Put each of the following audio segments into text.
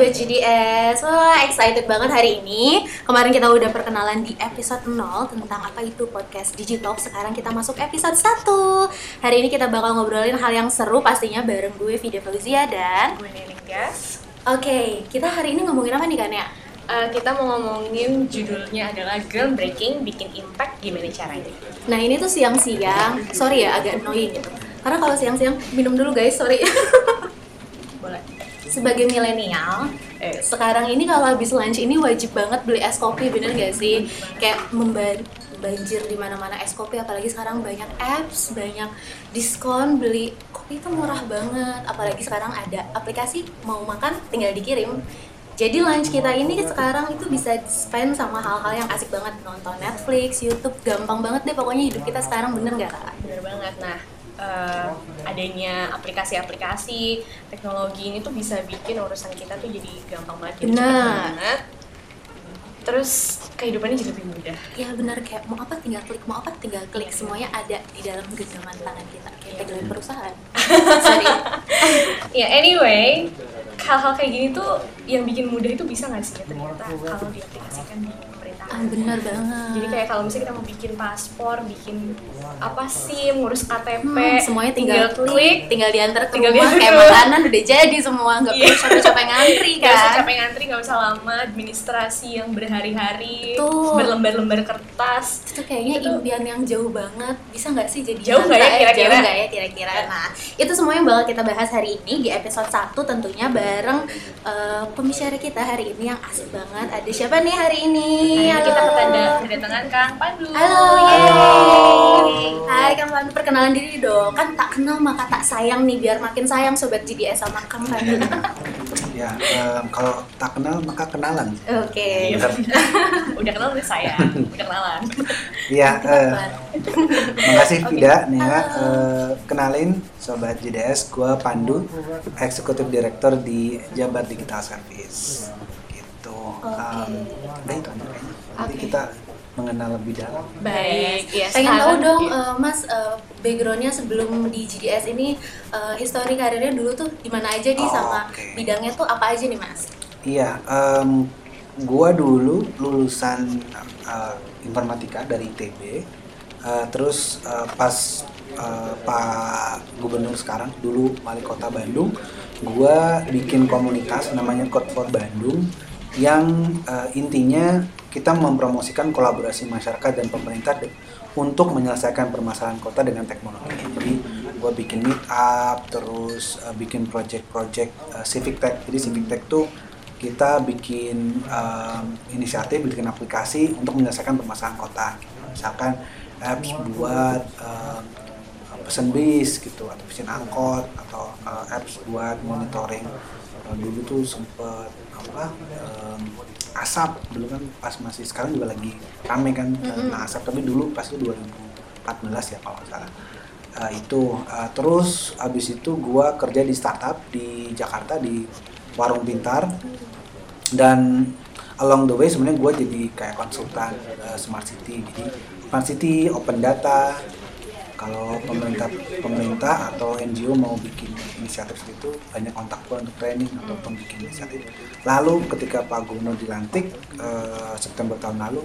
Sobat GDS, wah excited banget hari ini Kemarin kita udah perkenalan di episode 0 tentang apa itu podcast Digitalk Sekarang kita masuk episode 1 Hari ini kita bakal ngobrolin hal yang seru pastinya bareng gue Vida Fauzia dan Gue Nining Gas. Oke, kita hari ini ngomongin apa nih kan ya? Uh, kita mau ngomongin judulnya adalah Groundbreaking Bikin Impact Gimana Caranya. Nah ini tuh siang-siang, sorry ya agak annoying gitu Karena kalau siang-siang minum dulu guys, sorry Boleh. Sebagai milenial eh, sekarang ini kalau habis lunch ini wajib banget beli es kopi bener gak sih? Kayak memban banjir di mana-mana es kopi apalagi sekarang banyak apps banyak diskon beli kopi itu murah banget. Apalagi sekarang ada aplikasi mau makan tinggal dikirim. Jadi lunch kita ini sekarang itu bisa spend sama hal-hal yang asik banget. Nonton Netflix, YouTube, gampang banget deh pokoknya hidup kita sekarang bener gak kak? Bener banget. Nah, uh, adanya aplikasi-aplikasi teknologi ini tuh bisa bikin urusan kita tuh jadi gampang banget, jadi Benar. banget. Terus kehidupannya jadi lebih mudah. Ya benar kayak mau apa tinggal klik, mau apa tinggal klik semuanya ada di dalam genggaman tangan kita kayak tagline perusahaan. Sorry. Ya anyway, hal-hal kayak gini tuh yang bikin mudah itu bisa nggak sih ya ternyata kalau diaplikasikan di. Ah, benar banget. Jadi kayak kalau misalnya kita mau bikin paspor, bikin apa sih, ngurus KTP, Hmm, semuanya tinggal, klik, klik, tinggal diantar ke tinggal rumah kayak makanan udah jadi semua, nggak perlu Iya. capek-capek ngantri Gak usah kan. capek ngantri, gak usah lama, administrasi yang berhari-hari, berlembar-lembar kertas. Itu kayaknya Itu- impian yang jauh banget. Bisa nggak sih jadi Jauh nggak ya kira-kira? Jauh nggak ya kira-kira? Nah, itu semua yang bakal kita bahas hari ini di episode 1 tentunya bareng eh, pembicara kita hari ini yang asik banget. Ada siapa nih hari ini? Hari ini kita Halo. ketanda- kedatangan Kang Pandu. Halo, yeay. Hai Kang Pandu, perkenalan diri dong. Kan tak kenal maka tak sayang nih, biar makin sayang Sobat GDS sama Kang Pandu. Ya, em, kalau tak kenal maka kenalan. Oke. Iya. Udah kenal udah saya, udah kenalan. Iya, eh, makasih. Vida, Nea. Halo. Eh, kenalin Sobat JDS, gua Pandu, Eksekutif Direktur di Jabar Digital Service. Gitu. Em, udah itu aja kayaknya. Nanti Oke. kita mengenal lebih dalam. Baik, ya Pengen tahu dong, eh, Mas, eh, backgroundnya sebelum di GDS ini, eh, histori karirnya dulu tuh di mana aja nih Oh, sama oke. bidangnya tuh apa aja nih Mas? Iya, em, gua dulu lulusan eh, informatika dari ITB. Eh, terus eh, pas eh, Pak Gubernur sekarang dulu Wali Kota Bandung, gua bikin komunitas namanya Code for Bandung yang eh, intinya kita mempromosikan kolaborasi masyarakat dan pemerintah de- untuk menyelesaikan permasalahan kota dengan teknologi. Jadi gua bikin meet up, terus eh, bikin project-project eh, civic tech. Jadi civic tech tuh kita bikin um, inisiatif, bikin aplikasi untuk menyelesaikan permasalahan kota. Misalkan apps buat um, pesen bis gitu, atau pesen angkot, atau uh, apps buat monitoring. Uh, dulu tuh sempet apa um, asap. Dulu kan pas masih sekarang juga lagi rame kan Mm-mm. nah asap. Tapi dulu pas itu 2014 ya kalau nggak salah. Uh, itu Uh, terus abis itu gua kerja di startup di Jakarta di warung pintar. Dan along the way sebenarnya gue jadi kayak konsultan uh, smart city. Jadi smart city open data kalau pemerintah pemerintah atau NGO mau bikin inisiatif itu banyak kontak gue untuk training ataupun bikin inisiatif lalu ketika Pak Gubernur dilantik uh, September tahun lalu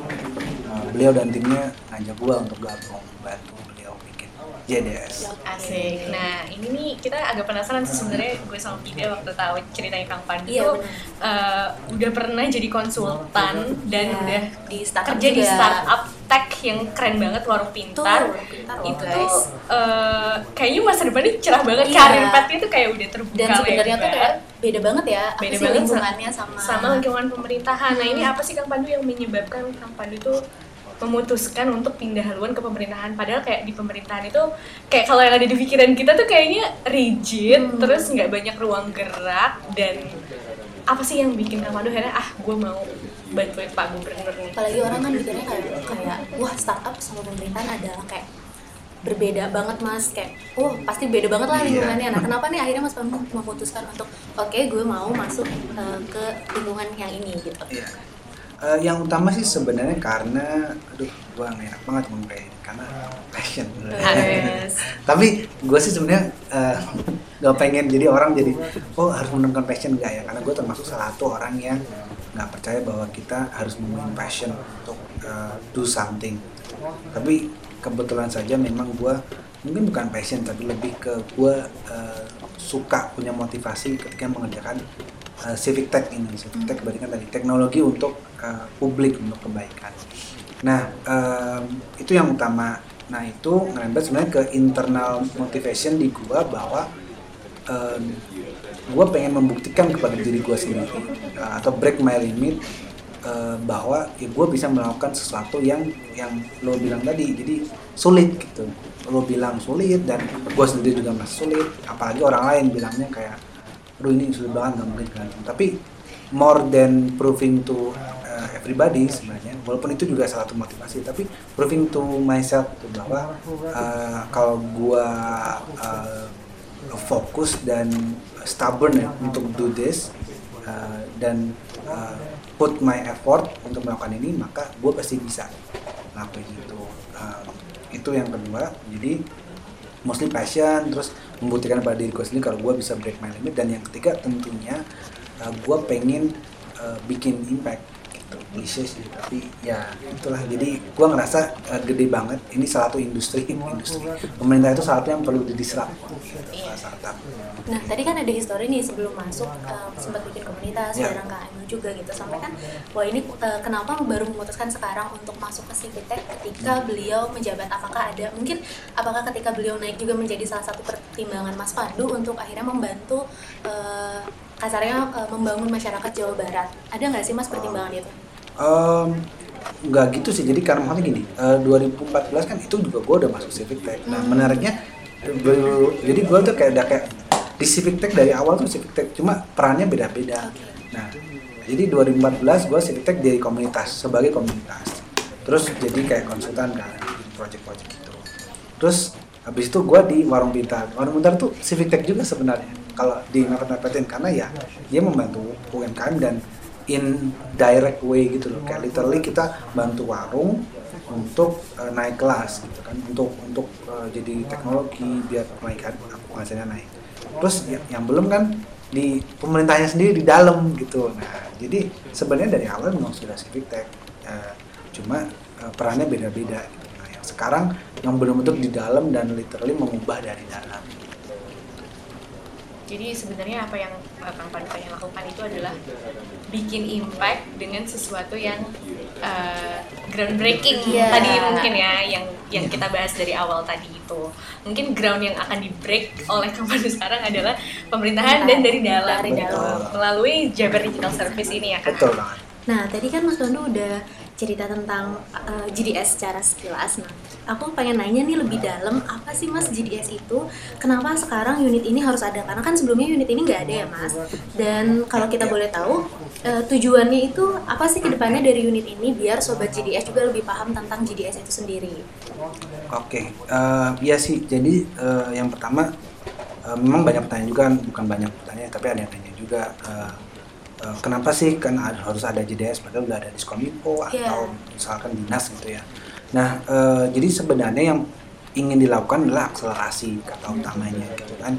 uh, beliau dan timnya ngajak gue untuk gabung bantu beliau bikin JDS Asik. Nah, ini nih kita agak penasaran sih sebenarnya gue sama Vida waktu tahu ceritanya Kang Pandu Iya, tuh benar. eh, udah pernah jadi konsultan dan Ya, udah di startup kerja di juga. startup tech yang keren banget warung Tuh, pintar. pintar loh, itu guys. tuh eh, kayaknya masa depannya cerah banget Iya. karir pathnya tuh kayak udah terbuka Dan sebenarnya tuh kayak beda banget ya, apa beda sih banget lingkungannya sama sama lingkungan pemerintahan. Nah ini Hmm. apa sih Kang Pandu yang menyebabkan Kang Pandu tuh memutuskan untuk pindah haluan ke pemerintahan padahal kayak di pemerintahan itu kayak kalau yang ada di pikiran kita tuh kayaknya rigid Hmm. terus nggak banyak ruang gerak dan apa sih yang bikin Kang Pandu akhirnya ah gue mau bantuin Pak Gubernur nih apalagi orang kan mikirnya kayak kayak wah startup sama pemerintahan adalah kayak berbeda banget mas kayak oh pasti beda banget lah Iya. lingkungannya nah kenapa nih akhirnya mas Pandu memutuskan untuk oke gue mau masuk eh, ke lingkungan yang ini gitu Iya. Eh, yang utama sih sebenarnya karena, aduh, gua nggak enak banget ngomong kayak ini karena passion. Tapi gue sih sebenarnya eh, nggak pengen jadi orang jadi oh harus menemukan passion enggak ya? Karena gue termasuk salah satu orang yang nggak percaya bahwa kita harus menemukan passion untuk uh, do something. Tapi kebetulan saja memang gue mungkin bukan passion tapi lebih ke gue uh, suka punya motivasi ketika mengerjakan uh, civic tech ini civic tech berarti kan tadi teknologi untuk uh, publik untuk kebaikan. Nah um, itu yang utama. Nah itu ngerembet sebenarnya ke internal motivation di gue bahwa um, gue pengen membuktikan kepada diri gue sendiri uh, atau break my limit uh, bahwa ya gue bisa melakukan sesuatu yang yang lo bilang tadi. Jadi sulit gitu. Lo bilang sulit dan gue sendiri juga masih sulit. Apalagi orang lain bilangnya kayak aduh ini sulit banget nggak mungkin kan. Tapi more than proving to uh, everybody sebenarnya walaupun itu juga salah satu motivasi tapi proving to myself tuh bahwa uh, kalau gue uh, fokus dan stubborn ya untuk do this uh, dan uh, put my effort untuk melakukan ini maka gue pasti bisa ngelakuin itu. Uh, itu yang kedua. Jadi mostly passion terus membuktikan pada diri gue sendiri kalau gue bisa break my limit. Dan yang ketiga tentunya uh, gue pengen uh, bikin impact gitu klise sih tapi ya itulah. Jadi gue ngerasa uh, gede banget. Ini salah satu industri industri. Pemerintah itu salah satu yang perlu didisrupt gitu, startup Nah, tadi kan ada histori nih sebelum masuk um, sempat bikin komunitas Ya. bareng Kak Anu juga gitu. Sampai kan, wah ini uh, kenapa baru memutuskan sekarang untuk masuk ke Civitek ketika beliau menjabat? Apakah ada mungkin apakah ketika beliau naik juga menjadi salah satu pertimbangan Mas Pandu untuk akhirnya membantu uh, kasarnya uh, membangun masyarakat Jawa Barat. Ada nggak sih Mas pertimbangan itu? Um, nggak gitu sih. Jadi karena makanya gini eh, 2014 kan itu juga gue udah masuk Civic Tech. Nah Hmm. menariknya jadi gue tuh kayak udah kayak di Civic Tech dari awal tuh Civic Tech cuma perannya beda-beda. Nah jadi 2014 gue Civic Tech dari komunitas sebagai komunitas. Terus jadi kayak konsultan kan project-project gitu. Terus habis itu gue di warung pintar. Warung pintar tuh Civic Tech juga sebenarnya kalau di mepet-mepetin. Karena ya dia membantu UMKM dan in direct way gitu loh. Kayak literally kita bantu warung untuk uh, naik kelas gitu kan. Untuk untuk uh, jadi teknologi biar penaikan penghasilannya naik. Terus yang, yang belum kan di pemerintahnya sendiri di dalam gitu. Nah jadi sebenarnya dari awal memang sudah civic tech uh, cuma uh, perannya beda-beda gitu. nah yang sekarang yang benar-benar di dalam dan literally mengubah dari dalam Jadi sebenarnya apa yang uh, Kang Pandu pengen lakukan itu adalah bikin impact dengan sesuatu yang uh, groundbreaking Iya. tadi mungkin ya yang yang kita bahas dari awal tadi itu. Mungkin ground yang akan di break oleh Kang Pandu sekarang adalah pemerintahan dan dari dalam, Dari dalam. melalui Jabar Digital Service ini ya Kang. betul banget Nah, tadi kan Mas Pandu udah cerita tentang uh, GDS secara sekilas. Nah, aku pengen nanya nih lebih dalam, apa sih Mas GDS itu? Kenapa sekarang unit ini harus ada? Karena kan sebelumnya unit ini nggak ada ya Mas. Dan kalau kita boleh tahu, uh, tujuannya itu apa sih ke depannya dari unit ini biar Sobat GDS juga lebih paham tentang GDS itu sendiri? Oke, eh iya sih. Jadi eh, yang pertama eh, memang banyak pertanyaan juga, bukan banyak pertanyaan, tapi ada yang tanya juga. eh, eh, kenapa sih kan harus ada JDS padahal udah ada diskominfo Iya. atau misalkan dinas gitu ya. Nah, eh, jadi sebenarnya yang ingin dilakukan adalah akselerasi kata utamanya gitu kan.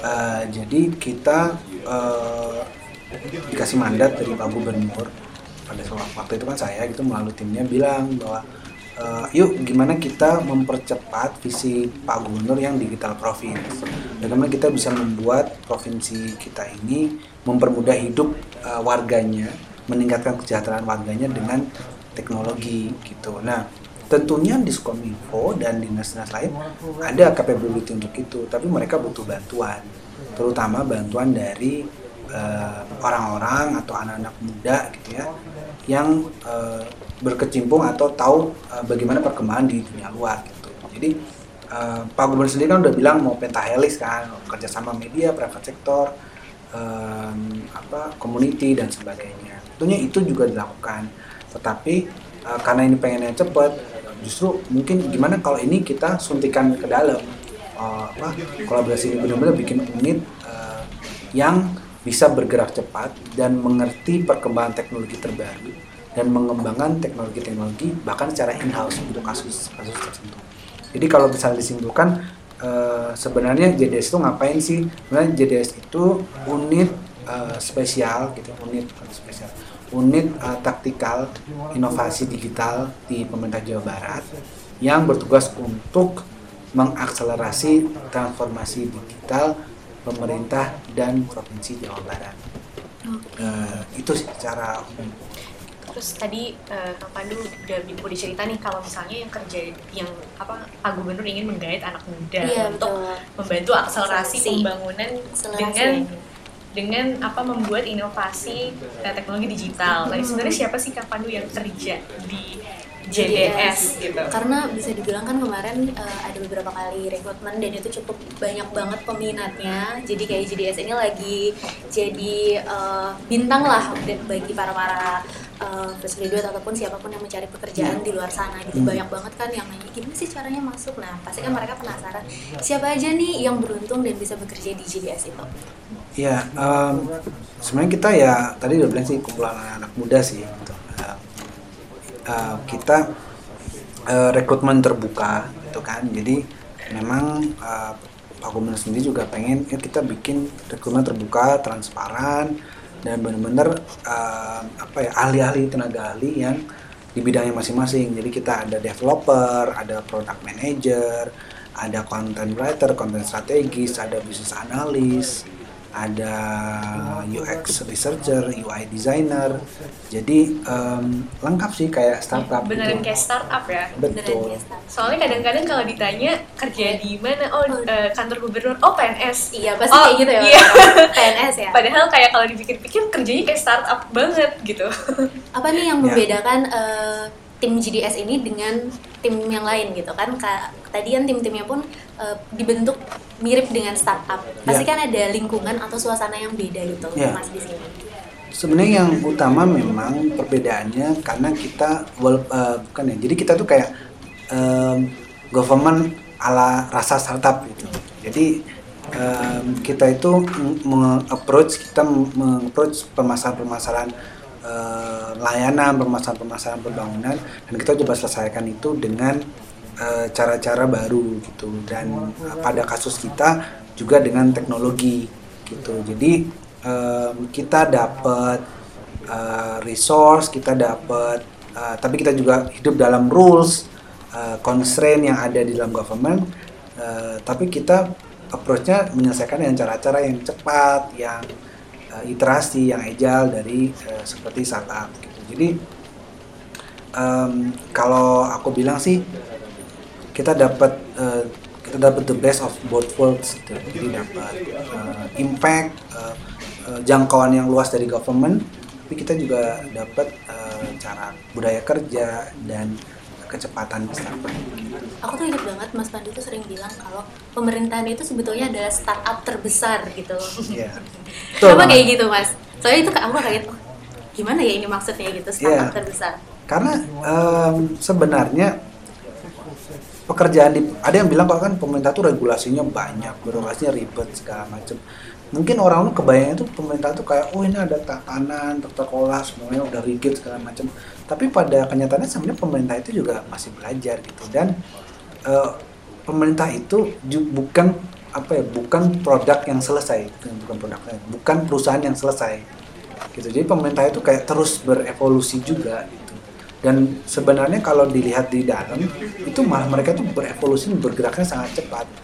Eh, jadi kita eh, dikasih mandat dari Pak Gubernur pada waktu itu kan saya gitu melalui timnya bilang bahwa eh, yuk gimana kita mempercepat visi Pak Gubernur yang digital province. Bagaimana kita bisa membuat provinsi kita ini mempermudah hidup eh, warganya, meningkatkan kesejahteraan warganya dengan teknologi gitu. Nah, tentunya Diskominfo dan dinas-dinas lain ada capability untuk itu, tapi mereka butuh bantuan, terutama bantuan dari eh, orang-orang atau anak-anak muda gitu ya, yang eh, berkecimpung atau tahu eh, bagaimana perkembangan di dunia luar gitu. Jadi eh, Pak Gubernur sendiri kan udah bilang mau pentahelis kan, kerjasama media, private sector, em, apa community dan sebagainya. Tentunya itu juga dilakukan. Tetapi eh, karena ini pengennya cepat, justru mungkin gimana kalau ini kita suntikan ke dalam Eh, apa kolaborasi ini benar-benar bikin unit eh, yang bisa bergerak cepat dan mengerti perkembangan teknologi terbaru dan mengembangkan teknologi-teknologi bahkan secara in-house untuk kasus-kasus tertentu. Jadi kalau misalnya disimpulkan eh, sebenarnya JDS itu ngapain sih? Sebenarnya JDS itu unit eh, spesial gitu, unit spesial, unit eh, taktikal inovasi digital di pemerintah Jawa Barat yang bertugas untuk mengakselerasi transformasi digital pemerintah dan provinsi Jawa Barat. Eh, itu sih secara umum. Terus tadi eh, Kang Pandu udah udah cerita nih kalau misalnya yang kerja yang apa Pak Gubernur ingin menggait anak muda Iya, untuk betul. membantu akselerasi Akselerasi. pembangunan Akselerasi. dengan dengan apa membuat inovasi eh, teknologi digital. Tadi sebenarnya siapa sih Kang Pandu yang kerja di JDS gitu? Karena bisa dibilang kan kemarin eh, ada beberapa kali rekrutmen dan itu cukup banyak banget peminatnya. Jadi kayak JDS ini lagi jadi eh, bintang lah bagi para para eh, fresh graduate ataupun siapa pun yang mencari pekerjaan di luar sana gitu. Hmm. Banyak banget kan yang nanya gimana sih caranya masuk. Nah pasti kan mereka penasaran siapa aja nih yang beruntung dan bisa bekerja di JDS itu. Ya, em, sebenarnya kita ya tadi udah bilang sih kumpulan anak muda sih. Gitu. Eh, eh, kita eh, rekrutmen terbuka, gitu kan. Jadi memang eh, Pak Gubernur sendiri juga pengen ya kita bikin rekrutmen terbuka, transparan, dan benar-benar eh, apa ya ahli-ahli tenaga ahli yang di bidangnya masing-masing. Jadi kita ada developer, ada product manager, ada content writer, content strategis, ada business analyst, ada UX researcher, UI designer. Jadi em, lengkap sih kayak startup Beneran gitu. kayak startup ya? Betul. Soalnya kadang-kadang kalau ditanya kerja di mana, oh eh, kantor gubernur, oh PNS. Iya pasti Oh, kayak gitu ya. iya. PNS ya. Padahal kayak kalau dipikir-pikir kerjanya kayak startup banget gitu. apa nih yang Ya. membedakan eh, tim GDS ini dengan tim yang lain gitu kan Ka- tadi kan tim-timnya pun eh, dibentuk mirip dengan startup pasti Ya. kan ada lingkungan atau suasana yang beda gitu Ya. mas di sini Sebenarnya yang utama memang perbedaannya karena kita wel- eh, bukan ya. Jadi kita tuh kayak em, government ala rasa startup gitu. Jadi em, kita itu meng-approach kita meng-approach permasalahan-permasalahan eh, layanan, permasalahan-permasalahan pembangunan dan kita coba selesaikan itu dengan eh, cara-cara baru gitu dan eh, pada kasus kita juga dengan teknologi gitu. Jadi em, kita dapat eh, resource, kita dapat eh, tapi kita juga hidup dalam rules, eh, constraint yang ada di dalam government. eh, tapi kita approach-nya menyelesaikan dengan cara-cara yang cepat, yang eh, iterasi, yang agile dari eh, seperti startup. Gitu. Jadi em, kalau aku bilang sih kita dapat eh, kita dapat the best of both worlds gitu. jadi dapat eh, impact eh, eh, jangkauan yang luas dari government tapi kita juga dapat eh, cara budaya kerja dan kecepatan startup gitu. aku tuh ingat banget mas Pandu tuh sering bilang kalau pemerintahan itu sebetulnya adalah startup terbesar gitu Iya. Kenapa banget. kayak gitu mas soalnya itu aku kaget oh, gimana ya ini maksudnya gitu startup Iya. terbesar karena em, sebenarnya pekerjaan di ada yang bilang kalau kan pemerintah tuh regulasinya banyak birokrasinya ribet segala macam mungkin orang tuh kebayangnya tuh pemerintah tuh kayak oh ini ada tatanan protokol semuanya udah rigid segala macam. Tapi pada kenyataannya sebenarnya pemerintah itu juga masih belajar gitu. Dan eh, pemerintah itu bukan apa ya bukan produk yang selesai bukan produk bukan perusahaan yang selesai gitu. Jadi pemerintah itu kayak terus berevolusi juga gitu. Dan sebenarnya kalau dilihat di dalam itu malah mereka tuh berevolusi bergeraknya sangat cepat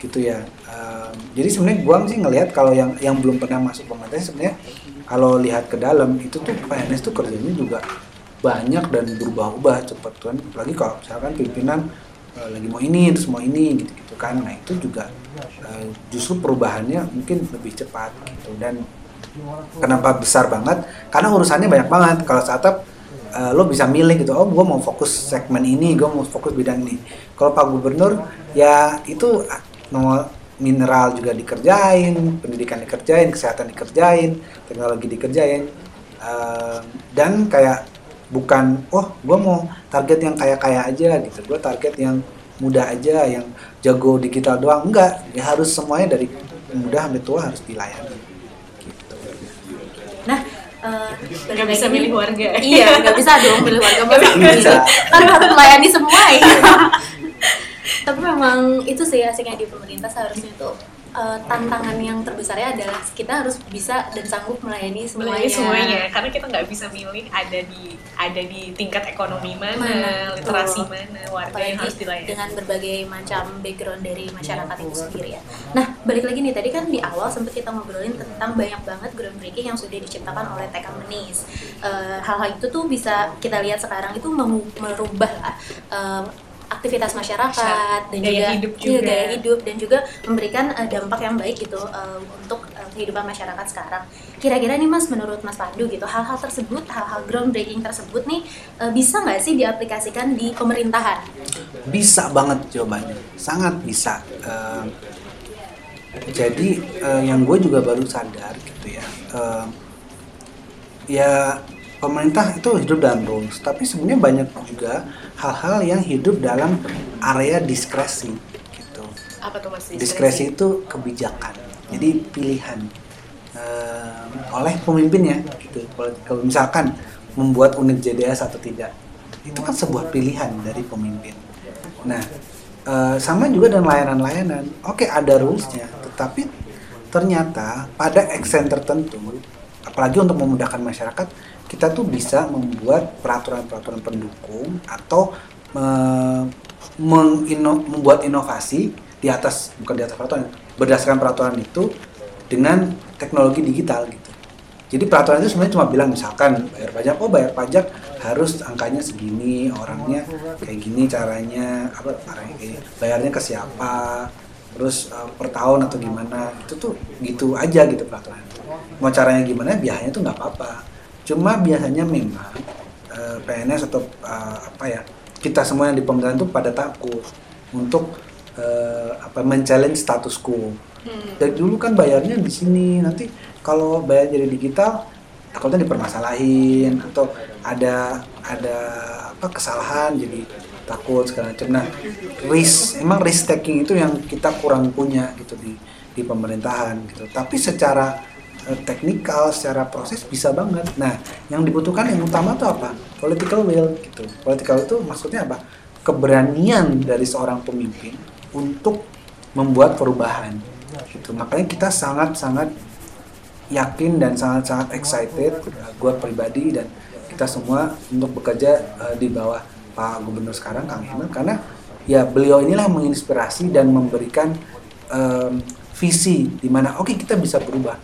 gitu ya. Ehm, jadi sebenarnya gua sih ngelihat kalau yang yang belum pernah masuk pemerintah sebenarnya kalau lihat ke dalam itu tuh PNS tuh kerjanya juga banyak dan berubah-ubah cepat kan. Apalagi kalau misalkan pimpinan eh, lagi mau ini terus mau ini gitu gitu kan. Nah itu juga eh, justru perubahannya mungkin lebih cepat gitu. Dan kenapa besar banget? Karena urusannya banyak banget. Kalau startup eh, lo bisa milih gitu oh gue mau fokus segmen ini gue mau fokus bidang ini. Kalau pak gubernur ya itu nomor mineral juga dikerjain pendidikan dikerjain kesehatan dikerjain teknologi dikerjain. Eh, dan kayak bukan oh gue mau target yang kaya kaya aja gitu. Gue target yang muda aja yang jago digital doang. Enggak ya harus semuanya dari muda sampai tua harus dilayani gitu. Nah eh, balik Nggak lagi. bisa milih warga. iya nggak bisa dong milih warga. Masa Nggak bisa. kan harus melayani semua ya tapi memang itu sih asiknya di pemerintah seharusnya tuh eh, tantangan yang terbesarnya adalah kita harus bisa dan sanggup melayani semuanya. Melayani semuanya karena kita nggak bisa milih ada di ada di tingkat ekonomi mana, Mana, literasi mana warga Apalagi yang harus dilayani. dengan berbagai macam background dari masyarakat itu sendiri ya. Nah, balik lagi nih tadi kan di awal sempat kita ngobrolin tentang banyak banget groundbreaking yang sudah diciptakan oleh Tech Companies. Eh, hal-hal itu tuh bisa kita lihat sekarang itu merubah eh, aktivitas masyarakat dan Gaya juga hidup iya, juga. gaya hidup dan juga memberikan eh, dampak yang baik gitu eh, untuk eh, kehidupan masyarakat sekarang. Kira-kira nih Mas menurut Mas Pandu gitu hal-hal tersebut, hal-hal groundbreaking tersebut nih eh, bisa nggak sih diaplikasikan di pemerintahan? Bisa banget jawabannya, sangat bisa. Eh, jadi eh, yang gue juga baru sadar gitu ya, eh, ya pemerintah itu hidup dalam rules, tapi sebenarnya banyak juga hal-hal yang hidup dalam area diskresi gitu. Apa tuh mas? Diskresi itu kebijakan, jadi pilihan eh, oleh pemimpinnya gitu. Kalau- misalkan membuat unit JDS atau tidak, itu kan sebuah pilihan dari pemimpin. Nah, eh, sama juga dengan layanan-layanan. Oke, ada rulesnya, tetapi ternyata pada extent tertentu, apalagi untuk memudahkan masyarakat, kita tuh bisa membuat peraturan-peraturan pendukung atau eh, mengino- membuat inovasi di atas bukan di atas peraturan, berdasarkan peraturan itu dengan teknologi digital gitu. Jadi peraturan itu sebenarnya cuma bilang misalkan bayar pajak, oh bayar pajak harus angkanya segini, orangnya kayak gini caranya, apa caranya bayarnya ke siapa, terus eh, per tahun atau gimana, itu tuh gitu aja gitu peraturan. Mau caranya gimana, biayanya tuh nggak apa-apa. Cuma biasanya memang eh, PNS atau eh, apa ya kita semua yang di pemerintahan tuh pada takut untuk eh, apa men-challenge status quo. Dari dulu kan bayarnya di sini, nanti kalau bayar jadi digital takutnya dipermasalahin atau ada ada apa kesalahan jadi takut segala macam. Nah, risk emang risk taking itu yang kita kurang punya gitu di di pemerintahan gitu. Tapi secara teknikal, secara proses bisa banget. Nah, yang dibutuhkan yang utama tuh apa? Political will gitu. Political itu maksudnya apa? Keberanian dari seorang pemimpin untuk membuat perubahan gitu. Makanya kita sangat-sangat yakin dan sangat-sangat excited gue pribadi dan kita semua untuk bekerja eh, di bawah Pak Gubernur sekarang Kang Emil karena ya beliau inilah menginspirasi dan memberikan em, visi di mana oke kita bisa berubah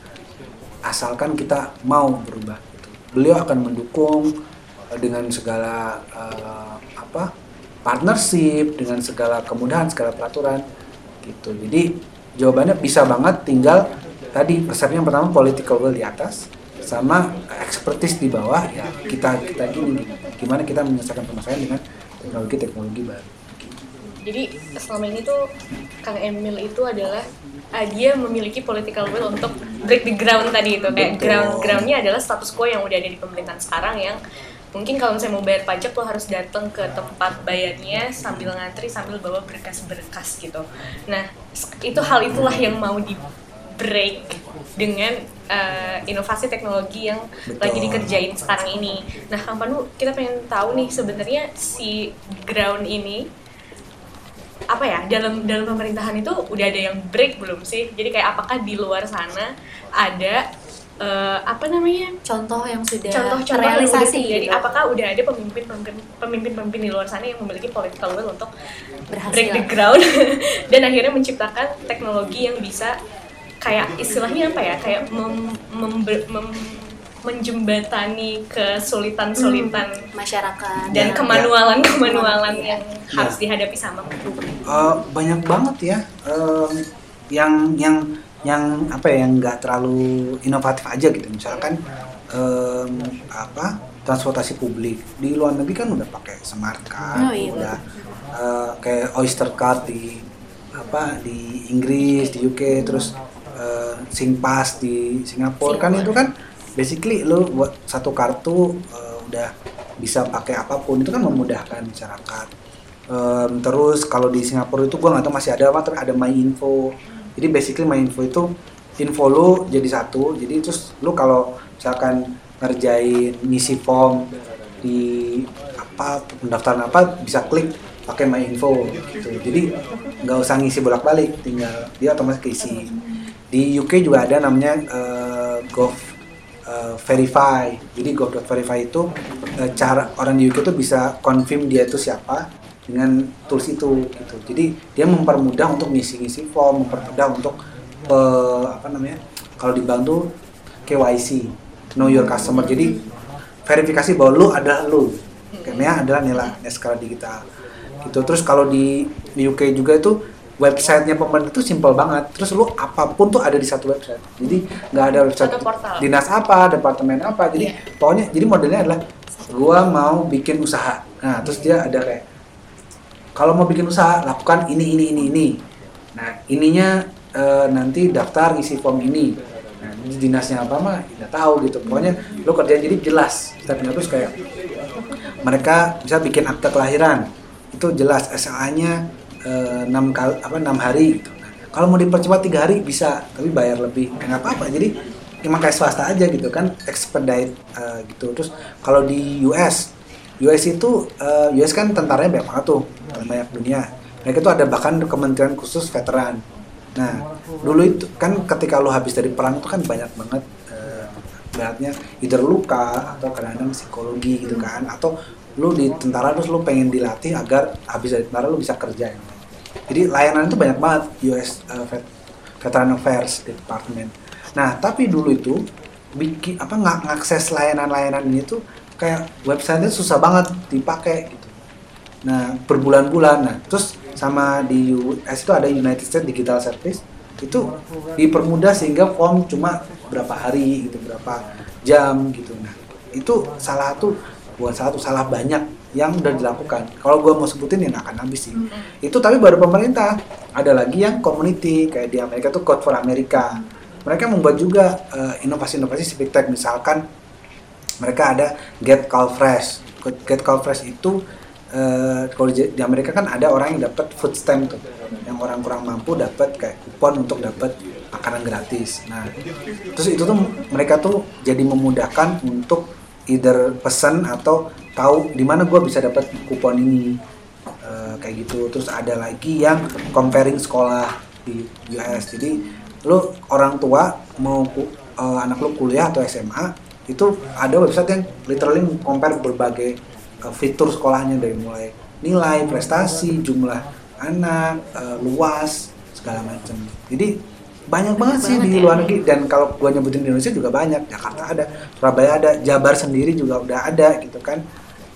asalkan kita mau berubah gitu. beliau akan mendukung eh, dengan segala eh, apa partnership dengan segala kemudahan segala peraturan gitu jadi jawabannya bisa banget tinggal tadi persepsi yang pertama political will di atas sama expertise di bawah ya kita kita gini gimana kita menyelesaikan permasalahan dengan teknologi teknologi baru Jadi selama ini tuh Kang Emil itu adalah ah, dia memiliki political will untuk break the ground tadi itu kayak Betul. ground groundnya adalah status quo yang udah ada di pemerintahan sekarang yang mungkin kalau misalnya mau bayar pajak lo harus datang ke tempat bayarnya sambil ngantri sambil bawa berkas-berkas gitu. Nah itu hal itulah yang mau di break dengan eh, inovasi teknologi yang Betul. lagi dikerjain sekarang ini. Nah Kang Pandu kita pengen tahu nih sebenarnya si ground ini apa ya dalam dalam pemerintahan itu udah ada yang break belum sih? Jadi kayak apakah di luar sana ada eh, apa namanya? Contoh yang sudah contoh-contoh terrealisasi terjadi. gitu. apakah udah ada pemimpin pemimpin pemimpin di luar sana yang memiliki political will untuk berhasil. break the ground? Dan akhirnya menciptakan teknologi yang bisa kayak istilahnya apa ya? Kayak mem, membe- mem- menjembatani kesulitan-sulitan masyarakat. dan Ya, kemanualan-kemanualan ya. yang harus dihadapi sama Eh, banyak banget ya em, yang yang yang apa ya yang nggak terlalu inovatif aja gitu. Misalkan em, apa transportasi publik. Di luar negeri kan udah pakai smart card Oh, iya, udah eh, kayak Oyster card di apa di Inggris di UK terus eh, SingPass di Singapura kan itu kan basically lu buat satu kartu eh, udah bisa pakai apa pun. Itu kan memudahkan masyarakat Em, terus kalau di Singapura itu gua nggak tahu masih ada apa tapi ada My Info jadi basically My Info itu info lu jadi satu. Jadi terus lu kalau misalkan ngerjain ngisi form di apa pendaftaran apa bisa klik pakai my info gitu. Jadi nggak usah ngisi bolak balik tinggal dia otomatis keisi. Di UK juga ada namanya eh, gov eh, verify. Jadi gov.verify itu eh, cara orang di UK tuh bisa confirm dia itu siapa dengan tools itu gitu. Jadi dia mempermudah untuk ngisi-ngisi form mempermudah untuk eh, apa namanya kalau di bank tuh KYC know your customer. Jadi verifikasi bahwa lu adalah lu. Karena adalah nilai skala digital. Gitu. Terus kalau di UK juga itu websitenya pemerintah itu simple banget. Terus lu apa pun tuh ada di satu website. Jadi nggak ada website dinas apa departemen apa. Jadi Iya. pokoknya jadi modelnya adalah gua mau bikin usaha. Nah terus dia ada kayak kalau mau bikin usaha lakukan ini ini ini ini. Nah ininya eh, nanti daftar isi form ini. Nah ini dinasnya apa mah nggak tahu gitu. Pokoknya lo kerjain jadi jelas. Stepnya terus kayak mereka bisa bikin akte kelahiran. Itu jelas SLA-nya enam kali apa enam hari gitu. Kalau mau dipercepat tiga hari bisa tapi bayar lebih. Ya nggak apa-apa. Jadi emang kayak swasta aja gitu kan expedite eh, gitu. Terus kalau di US US itu eh, US kan tentaranya banyak banget tuh banyak dunia. Mereka tuh ada bahkan kementerian khusus veteran. Nah dulu itu kan ketika lo habis dari perang itu kan banyak banget eh, beratnya either luka atau kadang-kadang psikologi gitu kan atau lu di tentara terus lu pengen dilatih agar habis dari tentara lu bisa kerja. gitu. Jadi layanan itu banyak banget US uh, Vet- Veteran Affairs Department nah tapi dulu itu bikin apa nggak ngakses layanan-layanan ini tuh kayak websitenya susah banget dipakai gitu Nah, berbulan-bulan. Nah, terus sama di US itu ada United States Digital Service itu dipermudah sehingga form cuma berapa hari gitu, berapa jam gitu. Nah, itu salah satu bukan salah satu salah banyak yang udah dilakukan. Kalau gua mau sebutin ya akan habis sih. Itu tapi baru pemerintah. Ada lagi yang community kayak di Amerika tuh Code for America. Mereka membuat juga eh, inovasi-inovasi civic tech misalkan mereka ada Get Call Fresh. Get Call Fresh itu eh, kalau di Amerika kan ada orang yang dapat food stamp tuh, yang orang kurang mampu dapat kayak kupon untuk dapat makanan gratis. Nah, terus itu tuh mereka tuh jadi memudahkan untuk either pesan atau tahu di mana gue bisa dapat kupon ini Eh, kayak gitu. Terus ada lagi yang comparing sekolah di US. Jadi lu orang tua mau eh, anak lu kuliah atau SMA itu ada website yang literally compare berbagai uh, fitur sekolahnya dari mulai nilai, prestasi, jumlah anak, uh, luas, segala macam. Jadi banyak banget sih banget di ya. luar negeri dan kalau gua nyebutin di Indonesia juga banyak. Jakarta ada, Surabaya ada, Jabar sendiri juga udah ada gitu kan.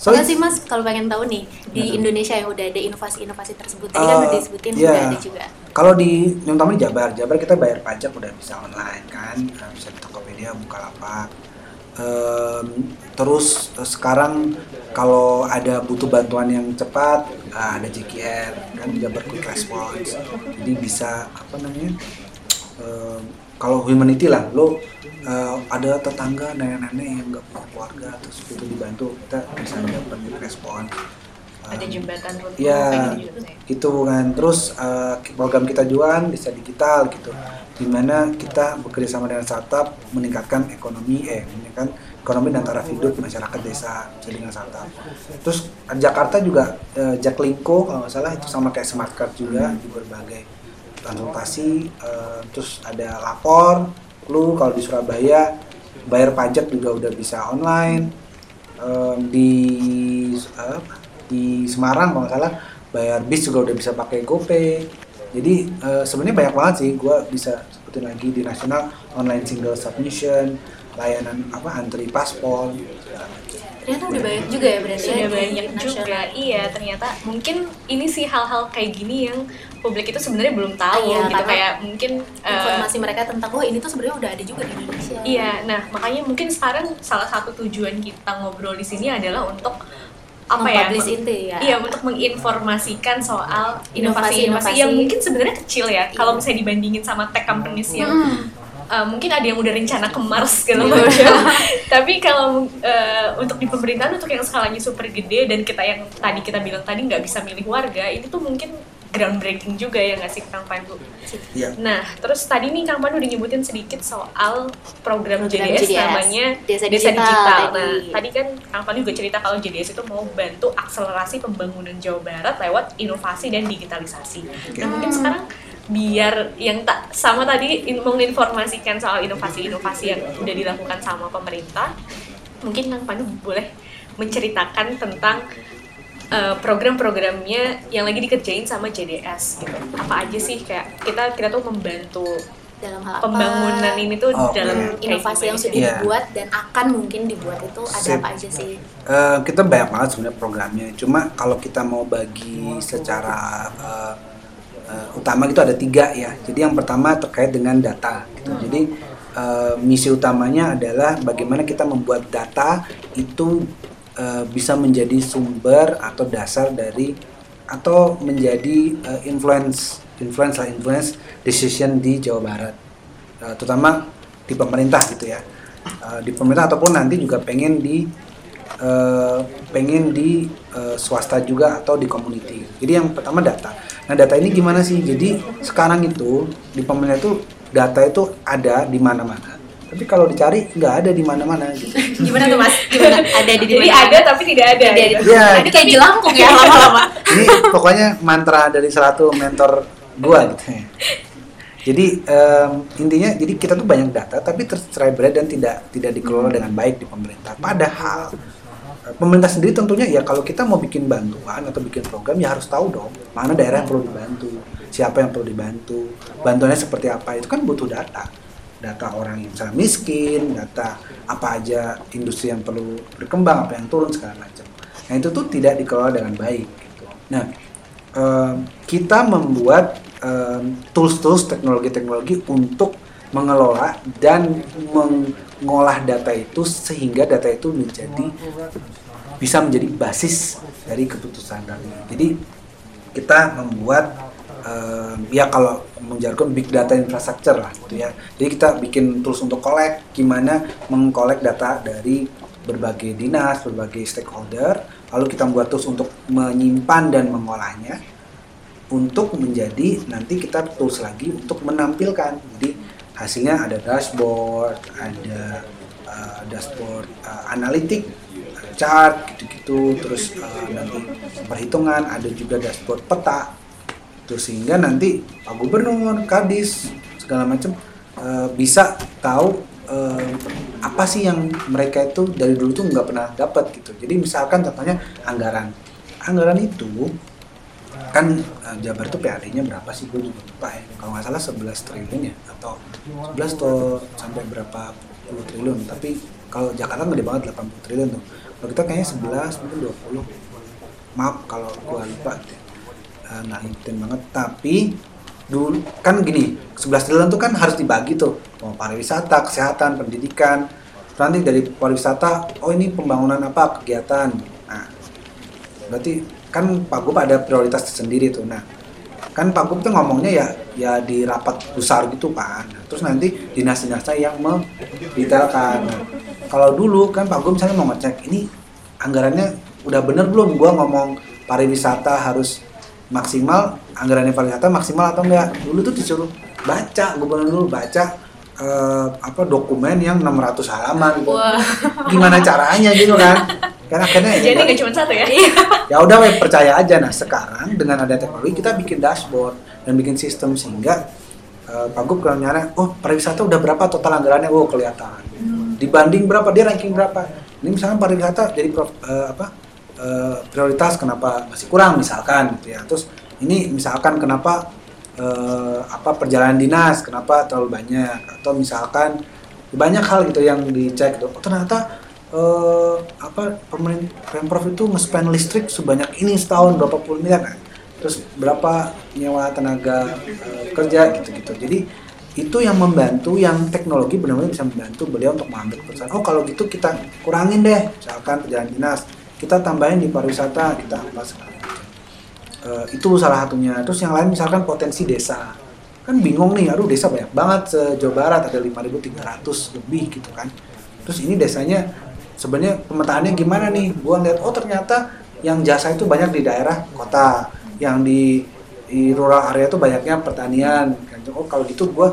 So, sih mas, kalau pengen tahu nih di Gimana? Indonesia yang udah ada inovasi-inovasi tersebut, tadi kan Uh, udah disebutin iya. udah ada juga. Kalau di yang utama di Jabar, Jabar kita bayar pajak udah bisa online kan, Nah, bisa di Tokopedia, Bukalapak. Em, terus eh, sekarang kalau ada butuh bantuan yang cepat, ah, ada JKR kan Jabar Quick Response. Jadi bisa apa namanya? Kalau humanity lah, lo eh, ada tetangga nenek-nenek yang nggak punya keluarga terus butuh dibantu, kita bisa dapat quick response. ada Em, jembatan road Iya, gitu juga ya. itu kan. Terus eh, program kita jualan bisa digital gitu, di mana kita bekerja sama dengan startup meningkatkan ekonomi, eh meningkatkan ekonomi dan taraf hidup masyarakat desa bisa dengan startup. Terus Jakarta juga eh, Jaklingko kalau nggak salah itu sama kayak smart card juga di berbagai konsultasi. eh, terus ada lapor, lu kalau di Surabaya bayar pajak juga udah bisa online. Em, di eh, di Semarang kalau nggak salah bayar bis juga udah bisa pakai GoPay. Jadi eh, sebenarnya banyak banget sih. Gua bisa sebutin lagi di nasional online single submission, layanan apa antri paspor. Ternyata udah banyak juga ya berarti ya sudah banyak nasional. juga iya ternyata mungkin ini sih hal-hal kayak gini yang publik itu sebenarnya belum tahu Iya, gitu kayak mungkin eh, Informasi mereka tentang oh ini tuh sebenarnya udah ada juga di Indonesia. Iya, nah makanya mungkin sekarang salah satu tujuan kita ngobrol di sini adalah untuk apa ya? Itu ya. Iya, untuk menginformasikan soal Inovasi-inovasi. inovasi-inovasi yang mungkin sebenarnya kecil ya. Kalau Iya. misalnya dibandingin sama tech companies yang Hmm. uh, mungkin ada yang udah rencana ke Mars segala Iya. macam. Tapi kalau uh, untuk di pemerintahan untuk yang skalanya super gede dan kita yang tadi kita bilang tadi nggak bisa milih warga, ini tuh mungkin groundbreaking juga ya nggak sih Kang Pandu? Iya. Nah, terus tadi nih Kang Pandu udah nyebutin sedikit soal program, Program JDS, JDS, namanya Desa Desa Digital Digital. tadi. Nah, tadi kan Kang Pandu juga cerita kalau JDS itu mau bantu akselerasi pembangunan Jawa Barat lewat inovasi dan digitalisasi. Nah, mungkin sekarang biar yang tak sama tadi in- menginformasikan soal inovasi-inovasi yang udah dilakukan sama pemerintah, mungkin Kang Pandu boleh menceritakan tentang uh, program-programnya yang lagi dikerjain sama JDS gitu. Apa aja sih kayak kita kita tuh membantu dalam hal apa pembangunan ini tuh Oh, dalam inovasi yang sudah? Iya. dibuat dan akan mungkin dibuat itu ada Sip. apa aja sih Eh, kita banyak banget sebenarnya programnya. Cuma kalau kita mau bagi secara eh, eh, utama gitu ada tiga ya. Jadi yang pertama terkait dengan data. Gitu. Jadi eh, misi utamanya adalah bagaimana kita membuat data itu eh, bisa menjadi sumber atau dasar dari atau menjadi eh, influence influence lah influence decision di Jawa Barat. Eh, terutama di pemerintah gitu ya. Eh, di pemerintah ataupun nanti juga pengen di eh, pengen di eh, swasta juga atau di community. Jadi yang pertama data. Nah data ini gimana sih? Jadi sekarang itu di pemerintah itu data itu ada di mana-mana. Tapi kalau dicari nggak ada di mana-mana. Gitu. gimana tuh mas gimana ada di Jadi ada tapi tidak ada. Ada, gitu. Iya. ada kayak jelangkung ya lama-lama Ini pokoknya mantra dari salah satu mentor gua gitu. ya. Jadi em, intinya jadi kita tuh banyak data tapi tercerai dan tidak tidak dikelola dengan baik di pemerintah. Padahal pemerintah sendiri tentunya ya kalau kita mau bikin bantuan atau bikin program ya harus tahu dong mana daerah yang perlu dibantu, siapa yang perlu dibantu, bantuannya seperti apa itu kan butuh data. Data orang yang misalnya miskin, data apa aja industri yang perlu berkembang, apa yang turun segala macam. Nah itu tuh tidak dikelola dengan baik. Gitu. Nah em, kita membuat em, tools-tools teknologi-teknologi untuk mengelola dan mengolah data itu sehingga data itu menjadi bisa menjadi basis dari keputusan tadi. Jadi kita membuat em, ya kalau menjargon big data infrastructure lah gitu ya. Jadi kita bikin tools untuk collect gimana mengkolek data dari berbagai dinas, berbagai stakeholder, lalu kita membuat tools untuk menyimpan dan mengolahnya untuk menjadi nanti kita tools lagi untuk menampilkan. Jadi hasilnya ada dashboard, ada uh, dashboard uh, analitik, chart gitu-gitu, terus uh, nanti perhitungan, ada juga dashboard peta. Terus sehingga nanti Pak Gubernur, Kadis, segala macam uh, bisa tahu uh, apa sih yang mereka itu dari dulu tuh nggak pernah dapat gitu. Jadi misalkan contohnya anggaran, anggaran itu kan uh, Jabar tuh PAD-nya berapa sih? Gue juga lupa ya. Kalau nggak salah 11 triliun ya atau 11 atau sampai berapa puluh triliun. Tapi kalau Jakarta gede banget 80 triliun tuh. Kalau kita kayaknya 11 mungkin 20 maaf kalau gue lupa gitu. Eh, nggak ngikutin banget tapi dulu kan gini 11 triliun tuh kan harus dibagi tuh mau pariwisata kesehatan pendidikan nanti dari pariwisata oh ini pembangunan apa kegiatan nah berarti kan Pak Gub ada prioritas tersendiri tuh. Nah, kan Pak Gub tuh ngomongnya ya ya di rapat besar gitu kan. Nah, terus nanti dinas-dinasnya yang mendetailkan. Nah, kalau dulu kan Pak Gub misalnya mau ngecek ini anggarannya udah bener belum? Gua ngomong pariwisata harus maksimal, anggarannya pariwisata maksimal atau enggak? Dulu tuh disuruh baca, gubernur dulu baca eh, apa dokumen yang 600 halaman gitu. wah Gimana caranya gitu kan? Kan akhirnya ya Jadi udah- nggak cuma satu ya? ya udah weh percaya aja nah sekarang dengan ada teknologi kita bikin dashboard dan bikin sistem sehingga eh, Pak Gub kalau nyara oh pariwisata udah berapa total anggarannya oh kelihatan dibanding berapa dia ranking berapa ini misalnya pariwisata jadi prof- eh, apa eh, prioritas kenapa masih kurang misalkan gitu ya. Terus ini misalkan kenapa eh, apa perjalanan dinas kenapa terlalu banyak? Atau misalkan banyak hal gitu yang dicek tuh oh, ternyata eh, apa pemprov itu nge-spend listrik sebanyak ini setahun berapa puluh miliar. Nah, terus berapa nyewa tenaga eh, kerja gitu-gitu. Jadi itu yang membantu yang teknologi benar-benar bisa membantu beliau untuk mengambil keputusan. Oh kalau gitu kita kurangin deh misalkan perjalanan dinas kita tambahin di pariwisata kita macam Eh, itu salah satunya. Terus yang lain misalkan potensi desa. Kan bingung nih aduh desa banyak banget se Jawa Barat ada 5.300 lebih gitu kan. Terus ini desanya sebenarnya pemetaannya gimana nih? Gua lihat oh ternyata yang jasa itu banyak di daerah kota. Yang di di rural area tuh banyaknya pertanian kan. Oh kalau gitu gue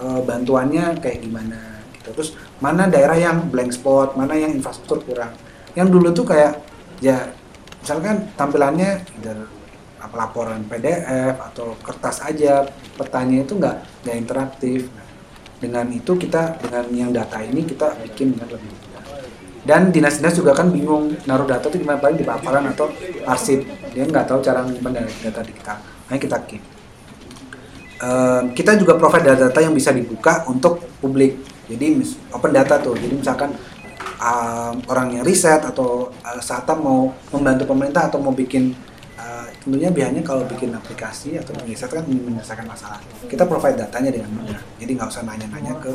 uh, bantuannya kayak gimana gitu. Terus mana daerah yang blank spot mana yang infrastruktur kurang yang dulu tuh kayak ya misalkan tampilannya apa laporan PDF atau kertas aja petanya itu nggak nggak interaktif. Dengan itu kita dengan yang data ini kita bikin dengan lebih dan dinas-dinas juga kan bingung naruh data itu gimana paling di paparan atau arsip. Dia nggak tahu cara menyimpan data digital makanya kita keep. Ehm, kita juga provide data-data yang bisa dibuka untuk publik. Jadi open data tuh. Jadi misalkan um, orang yang riset atau uh, startup mau membantu pemerintah atau mau bikin uh, tentunya biasanya kalau bikin aplikasi atau riset kan menyelesaikan masalah. Kita provide datanya dengan mudah. Jadi nggak usah nanya-nanya ke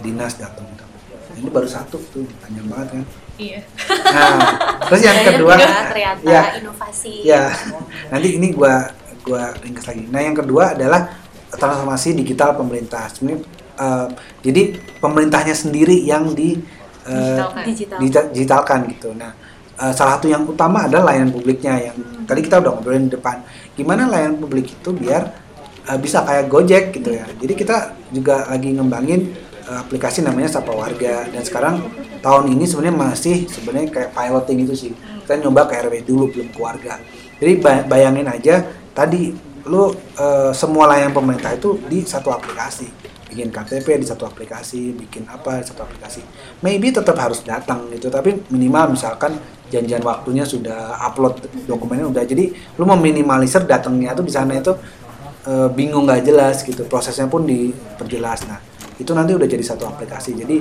dinas datang gitu. ini baru satu tuh panjang banget kan? Iya. nah terus yang Banyak kedua ya, ternyata ya. inovasi. Ya nanti ini gua gua ringkas lagi. Nah yang kedua adalah transformasi digital pemerintah. Sebenarnya uh, jadi pemerintahnya sendiri yang di uh, Digitalkan. digital digitalkan gitu. Nah, eh, salah satu yang utama adalah layanan publiknya yang tadi kita udah ngobrolin di depan. Gimana layanan publik itu biar eh, bisa kayak Gojek gitu ya. Jadi kita juga lagi ngembangin eh, aplikasi namanya Sapa Warga dan sekarang tahun ini sebenarnya masih sebenarnya kayak piloting itu sih. Kita nyoba ke RW dulu belum ke warga. Jadi ba- bayangin aja tadi lu eh, semua layanan pemerintah itu di satu aplikasi bikin KTP di satu aplikasi, bikin apa di satu aplikasi. Maybe tetap harus datang gitu, tapi minimal misalkan janjian waktunya sudah upload dokumennya udah jadi lu meminimalisir datangnya tuh di sana itu e, bingung nggak jelas gitu, prosesnya pun diperjelas. Nah itu nanti udah jadi satu aplikasi. Jadi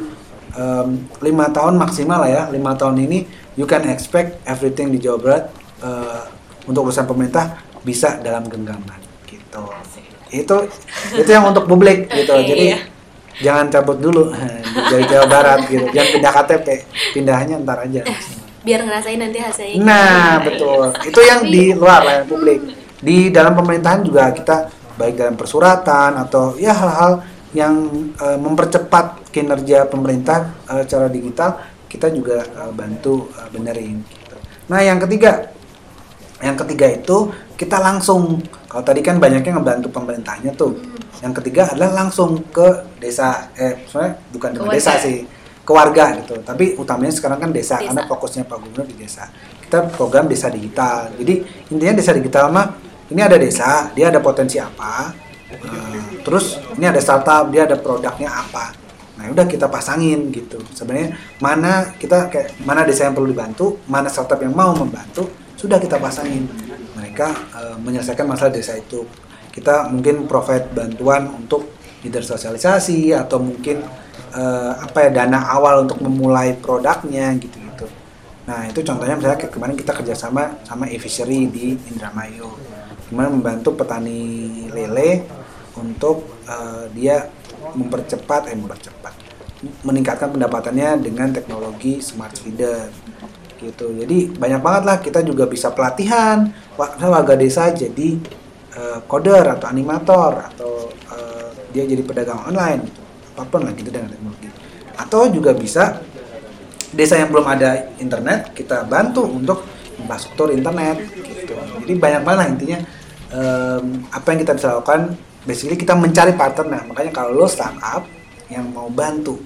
lima tahun maksimal lah ya, lima tahun ini you can expect everything di Jawa Barat eh, untuk urusan pemerintah bisa dalam genggaman gitu itu itu yang untuk publik gitu. Jadi Iya. jangan cabut dulu dari Jawa Barat gitu. Jangan pindah KTP pindahnya ntar aja. Biar ngerasain nanti hasilnya. Nah betul. Itu yang di luar layanan publik. Di dalam pemerintahan juga kita baik dalam persuratan atau ya hal-hal yang eh, mempercepat kinerja pemerintah eh, secara digital kita juga eh, bantu eh, benerin gitu. nah yang ketiga. Yang ketiga itu kita langsung. Kalau tadi kan banyaknya ngebantu pemerintahnya tuh. Yang ketiga adalah langsung ke desa eh sebenarnya bukan Ke desa sih ke warga gitu. Tapi utamanya sekarang kan desa, Desa. karena fokusnya Pak Gubernur di desa. Kita program desa digital. Jadi intinya desa digital mah ini ada desa dia ada potensi apa eh, terus ini ada startup dia ada produknya apa. Nah udah kita pasangin gitu. Sebenarnya mana kita kayak mana desa yang perlu dibantu mana startup yang mau membantu sudah kita pasangin mereka eh, menyelesaikan masalah desa itu. Kita mungkin provide bantuan untuk either sosialisasi atau mungkin eh, apa ya dana awal untuk memulai produknya gitu gitu nah itu contohnya misalnya kemarin kita kerjasama sama e-fishery di Indramayu. Gimana membantu petani lele untuk eh, dia mempercepat eh mempercepat meningkatkan pendapatannya dengan teknologi smart feeder gitu. Jadi banyak banget lah kita juga bisa pelatihan wa- warga desa jadi coder atau animator atau eh, dia jadi pedagang online gitu. Apa pun lah gitu dengan teknologi. Atau juga bisa desa yang belum ada internet kita bantu untuk infrastruktur internet gitu. Jadi banyak banget lah intinya em, apa yang kita bisa lakukan. Basically kita mencari partner. Nah makanya kalau lo startup yang mau bantu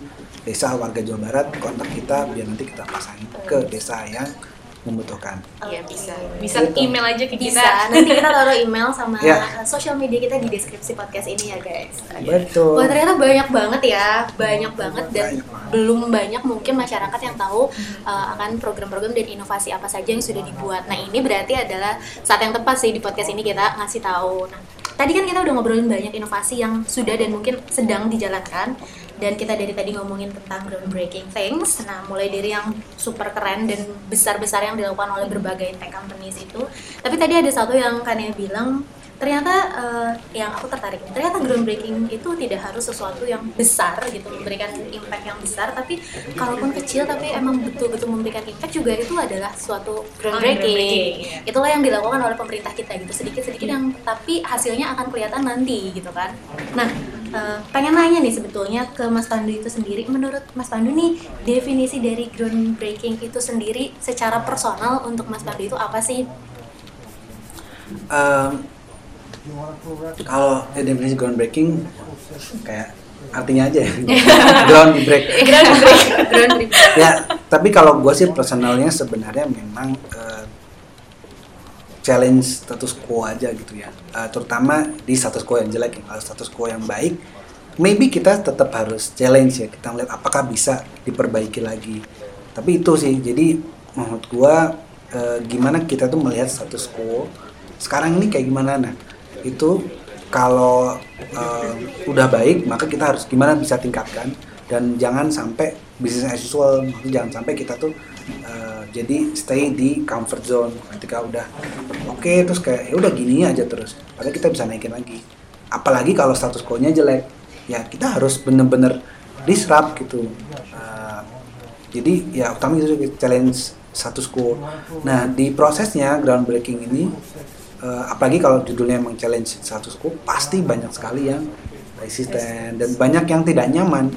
desa warga Jawa Barat kontak kita biar nanti kita pasangin ke desa yang membutuhkan Iya bisa. Bisa Gitu. email aja ke bisa kita. nanti kita taruh email sama uh, sosial media kita di deskripsi podcast ini ya guys betul Wah ternyata banyak banget ya, banyak banget dan Banyak banget. belum banyak mungkin masyarakat yang tahu uh, akan program-program dan inovasi apa saja yang sudah dibuat. Nah ini berarti adalah saat yang tepat sih di podcast ini kita ngasih tahu. Nah tadi kan kita udah ngobrolin banyak inovasi yang sudah dan mungkin sedang dijalankan dan kita dari tadi ngomongin tentang groundbreaking things. Nah mulai dari yang super keren dan besar-besar yang dilakukan oleh berbagai tech companies itu. Tapi tadi ada satu yang Kania bilang ternyata eh, yang aku tertarik ternyata groundbreaking itu tidak harus sesuatu yang besar gitu memberikan impact yang besar tapi kalaupun kecil tapi emang betul-betul memberikan impact juga itu adalah suatu groundbreaking groundbreaking, itulah yang dilakukan oleh pemerintah kita gitu sedikit-sedikit yang tapi hasilnya akan kelihatan nanti gitu kan nah eh, pengen nanya nih sebetulnya ke Mas Pandu itu sendiri. Menurut Mas Pandu nih definisi dari groundbreaking itu sendiri secara personal untuk Mas Pandu itu apa sih? Em, kalau ya, definisi groundbreaking kayak artinya aja ya. Ground break ground break ground break ya tapi kalau gue sih personalnya sebenarnya memang eh, challenge status quo aja gitu ya. Eh, terutama di status quo yang jelek kalau status quo yang baik maybe kita tetap harus challenge ya. Kita melihat apakah bisa diperbaiki lagi. Tapi itu sih jadi menurut gue eh, gimana kita tuh melihat status quo sekarang ini kayak gimana? Nah itu kalau eh, udah baik maka kita harus gimana bisa tingkatkan dan jangan sampai bisnis as usual. Jangan sampai kita tuh eh, jadi stay di comfort zone. Ketika udah oke terus kayak ya udah gini aja terus. Padahal kita bisa naikin lagi. Apalagi kalau status quo-nya jelek. Ya kita harus bener-bener disrupt gitu. Eh, jadi ya utama itu challenge status quo. Nah di prosesnya groundbreaking ini eh, apalagi kalau judulnya emang challenge status quo pasti banyak sekali yang resisten dan banyak yang tidak nyaman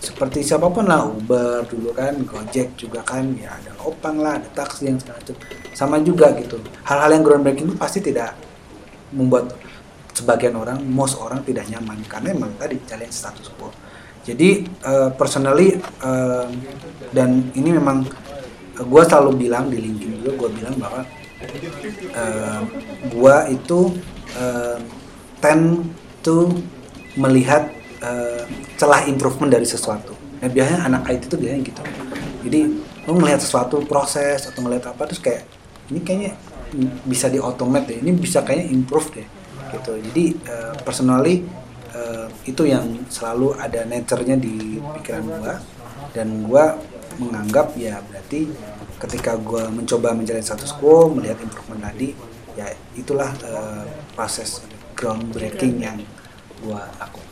seperti siapa pun lah Uber dulu kan Gojek juga kan ya ada Opang lah ada taksi yang segala macam. Sama juga gitu. Hal-hal yang groundbreaking itu pasti tidak membuat sebagian orang most orang tidak nyaman. Karena emang tadi challenge status quo. Jadi eh, personally eh, dan ini memang gue selalu bilang di LinkedIn juga gue bilang bahwa eh, gue itu eh, tend to melihat eh, celah improvement dari sesuatu. Nah, biasanya anak IT itu biasanya gitu. Jadi lo melihat sesuatu proses atau melihat apa terus kayak ini kayaknya bisa di automate deh, ini bisa kayaknya improve deh gitu. Jadi eh, personally eh, itu yang selalu ada nature-nya di pikiran gua dan gua menganggap ya berarti ketika gua mencoba menjalin status quo melihat improvement tadi ya itulah eh, proses groundbreaking yang gua lakukan.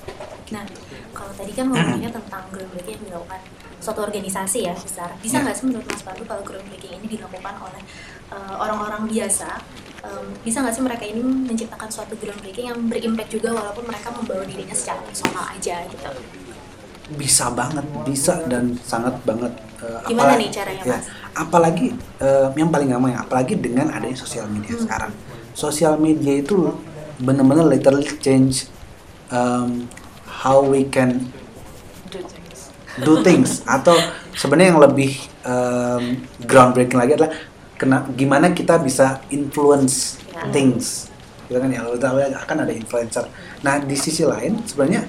Nah, kalau tadi kan ngomongnya tentang groundbreaking yang dilakukan suatu organisasi ya besar. Bisa Ya. nggak sih menurut Mas Pandu kalau groundbreaking ini dilakukan oleh uh, orang-orang biasa? um, bisa nggak sih mereka ini menciptakan suatu groundbreaking yang berimpact juga walaupun mereka membawa dirinya secara personal aja gitu? bisa banget bisa dan sangat banget eh, Gimana apalagi- nih caranya, ya, Mas? apalagi eh, yang paling gampang ya apalagi dengan adanya sosial media Hmm. sekarang sosial media itu benar-benar literally change um, how we can Do things. do things. Atau sebenarnya yang lebih um, groundbreaking lagi adalah kena, gimana kita bisa influence Ya. things. Gitu kan ya? Ya, akan ada influencer. Nah di sisi lain sebenarnya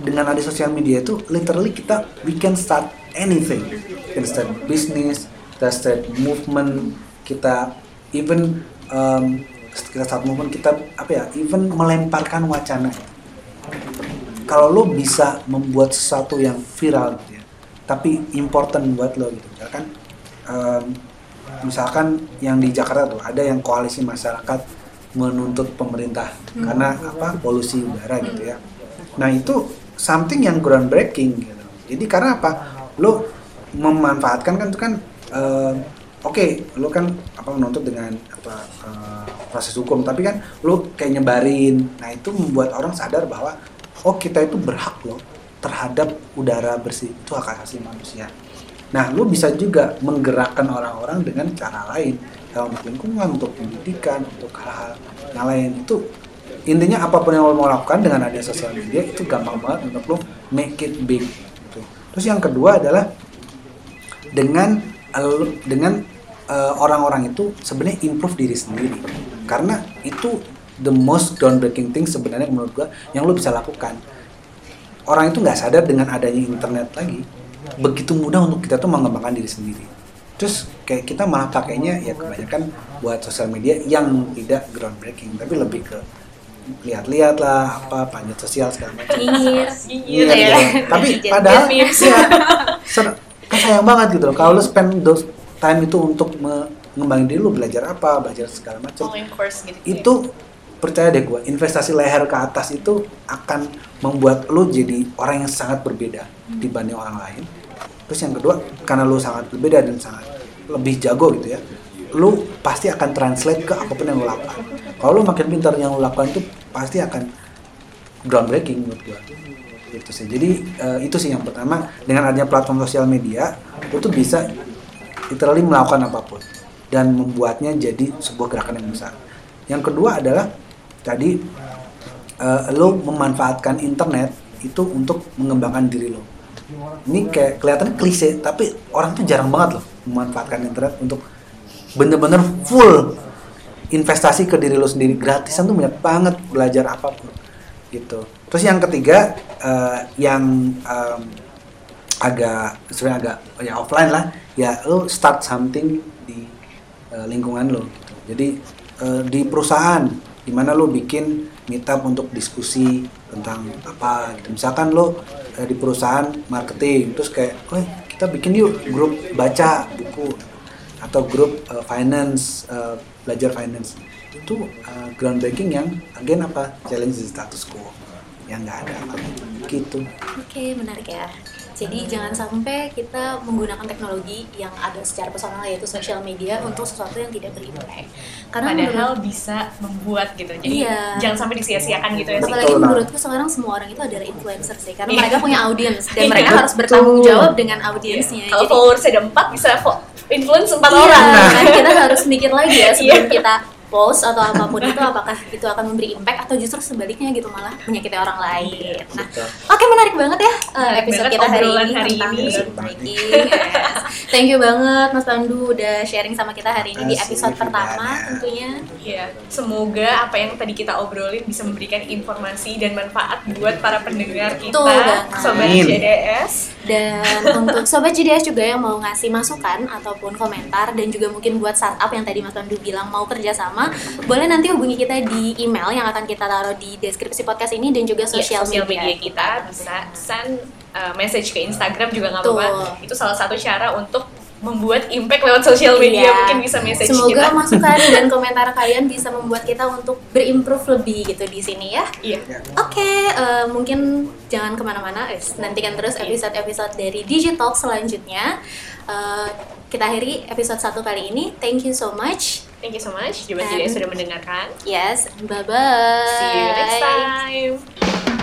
dengan ada sosial media itu literally kita we can start anything. Kita start business kita start movement kita even um, kita start movement kita apa ya even melemparkan wacana kalau lo bisa membuat sesuatu yang viral gitu ya tapi important buat lo gitu misalkan em, misalkan yang di Jakarta tuh ada yang koalisi masyarakat menuntut pemerintah karena apa polusi udara gitu ya. Nah itu something yang groundbreaking gitu. Jadi karena apa? Lo memanfaatkan kan itu kan em, oke lo kan apa menuntut dengan apa eh, proses hukum tapi kan lo kayak nyebarin. Nah itu membuat orang sadar bahwa oh kita itu berhak loh terhadap udara bersih. Itu hak asasi manusia. Nah lu bisa juga menggerakkan orang-orang dengan cara lain. Dalam lingkungan untuk pendidikan untuk hal-hal yang lain. Itu intinya apa pun yang lo mau lakukan dengan adanya sosial media itu gampang banget untuk lo make it big gitu. terus yang kedua adalah dengan dengan eh, orang-orang itu sebenarnya improve diri sendiri. Karena itu the most groundbreaking thing sebenarnya menurut gua yang lo bisa lakukan orang itu nggak sadar dengan adanya internet lagi begitu mudah untuk kita tuh mengembangkan diri sendiri terus kayak kita malah pakainya ya kebanyakan buat sosial media yang tidak groundbreaking tapi lebih ke lihat-lihat lah apa panjat sosial segala macam Nyinyir. Iya, ya. Tapi padahal ya, ser- kan sayang banget gitu loh. Kalau lu spend those time itu untuk mengembangin diri lu belajar apa, belajar segala macam. Online course gitu. Itu percaya deh gua, investasi leher ke atas itu akan membuat lu jadi orang yang sangat berbeda dibanding orang lain. Terus yang kedua, karena lu sangat berbeda dan sangat lebih jago gitu ya, lu pasti akan translate ke apa pun yang lu lakukan. Kalau lu makin pintar yang lu lakukan itu pasti akan groundbreaking menurut gua gitu sih jadi eh, itu sih yang pertama dengan adanya platform sosial media lu tuh bisa literally melakukan apa pun dan membuatnya jadi sebuah gerakan yang besar yang kedua adalah Jadi eh, lo memanfaatkan internet itu untuk mengembangkan diri lo. Ini kayak kelihatannya klise, tapi orang tuh jarang banget loh memanfaatkan internet untuk bener-bener full investasi ke diri lo sendiri gratisan tuh banyak banget belajar apa pun gitu. Terus yang ketiga eh, yang em, agak sebenarnya agak ya offline lah ya lo start something di eh, lingkungan lo gitu. jadi eh, di perusahaan di mana lo bikin meetup untuk diskusi tentang apa gitu. Misalkan lo eh, di perusahaan marketing terus kayak oh kita bikin yuk grup baca buku atau grup eh, finance eh, belajar finance. Itu eh, groundbreaking yang again apa? Challenge status quo yang nggak ada. Gitu. Oke, menarik ya. Jadi jangan sampai kita menggunakan teknologi yang ada secara personal yaitu sosial media untuk sesuatu yang tidak berimpact. Karena Padahal menurut, bisa membuat gitu. Jadi Iya. jangan sampai disia-siakan gitu ya sih. apalagi Betul, Nak. menurutku sekarang semua orang itu adalah influencer sih karena Iya. mereka punya audiens dan Iya. mereka harus Betul. bertanggung jawab dengan audiensnya. Kalau Jadi- followers ada empat bisa influence empat Iya, orang. kan kita harus mikir lagi ya sebelum Iya. kita post atau apa pun itu apakah itu akan memberi impact atau justru sebaliknya gitu malah menyakiti orang lain. Nah, oke menarik banget ya uh, episode banget kita hari ini hari tentang ini. Yes. Thank you banget Mas Pandu udah sharing sama kita hari ini di episode pertama tentunya. Iya, semoga apa yang tadi kita obrolin bisa memberikan informasi dan manfaat buat para pendengar kita, sobat. JDS. Dan untuk sobat JDS juga yang mau ngasih masukan ataupun komentar dan juga mungkin buat startup yang tadi Mas Pandu bilang mau kerjasama, boleh nanti hubungi kita di email yang akan kita taruh di deskripsi podcast ini dan juga Iya, sosial sosial media. media kita bisa send uh, message ke Instagram juga nggak apa-apa. Itu salah satu cara untuk membuat impact lewat sosial media. Iya. Mungkin bisa message Semoga kita. masukan dan komentar kalian bisa membuat kita untuk berimprove lebih gitu di sini ya. Iya. Oke, eh, mungkin jangan ke mana-mana, eh, nantikan terus Iya. episode-episode dari Digitalk selanjutnya. Eh, kita akhiri episode satu kali ini. Thank you so much. Thank you so much. And- JDS sudah mendengarkan. Yes, bye-bye. See you next time.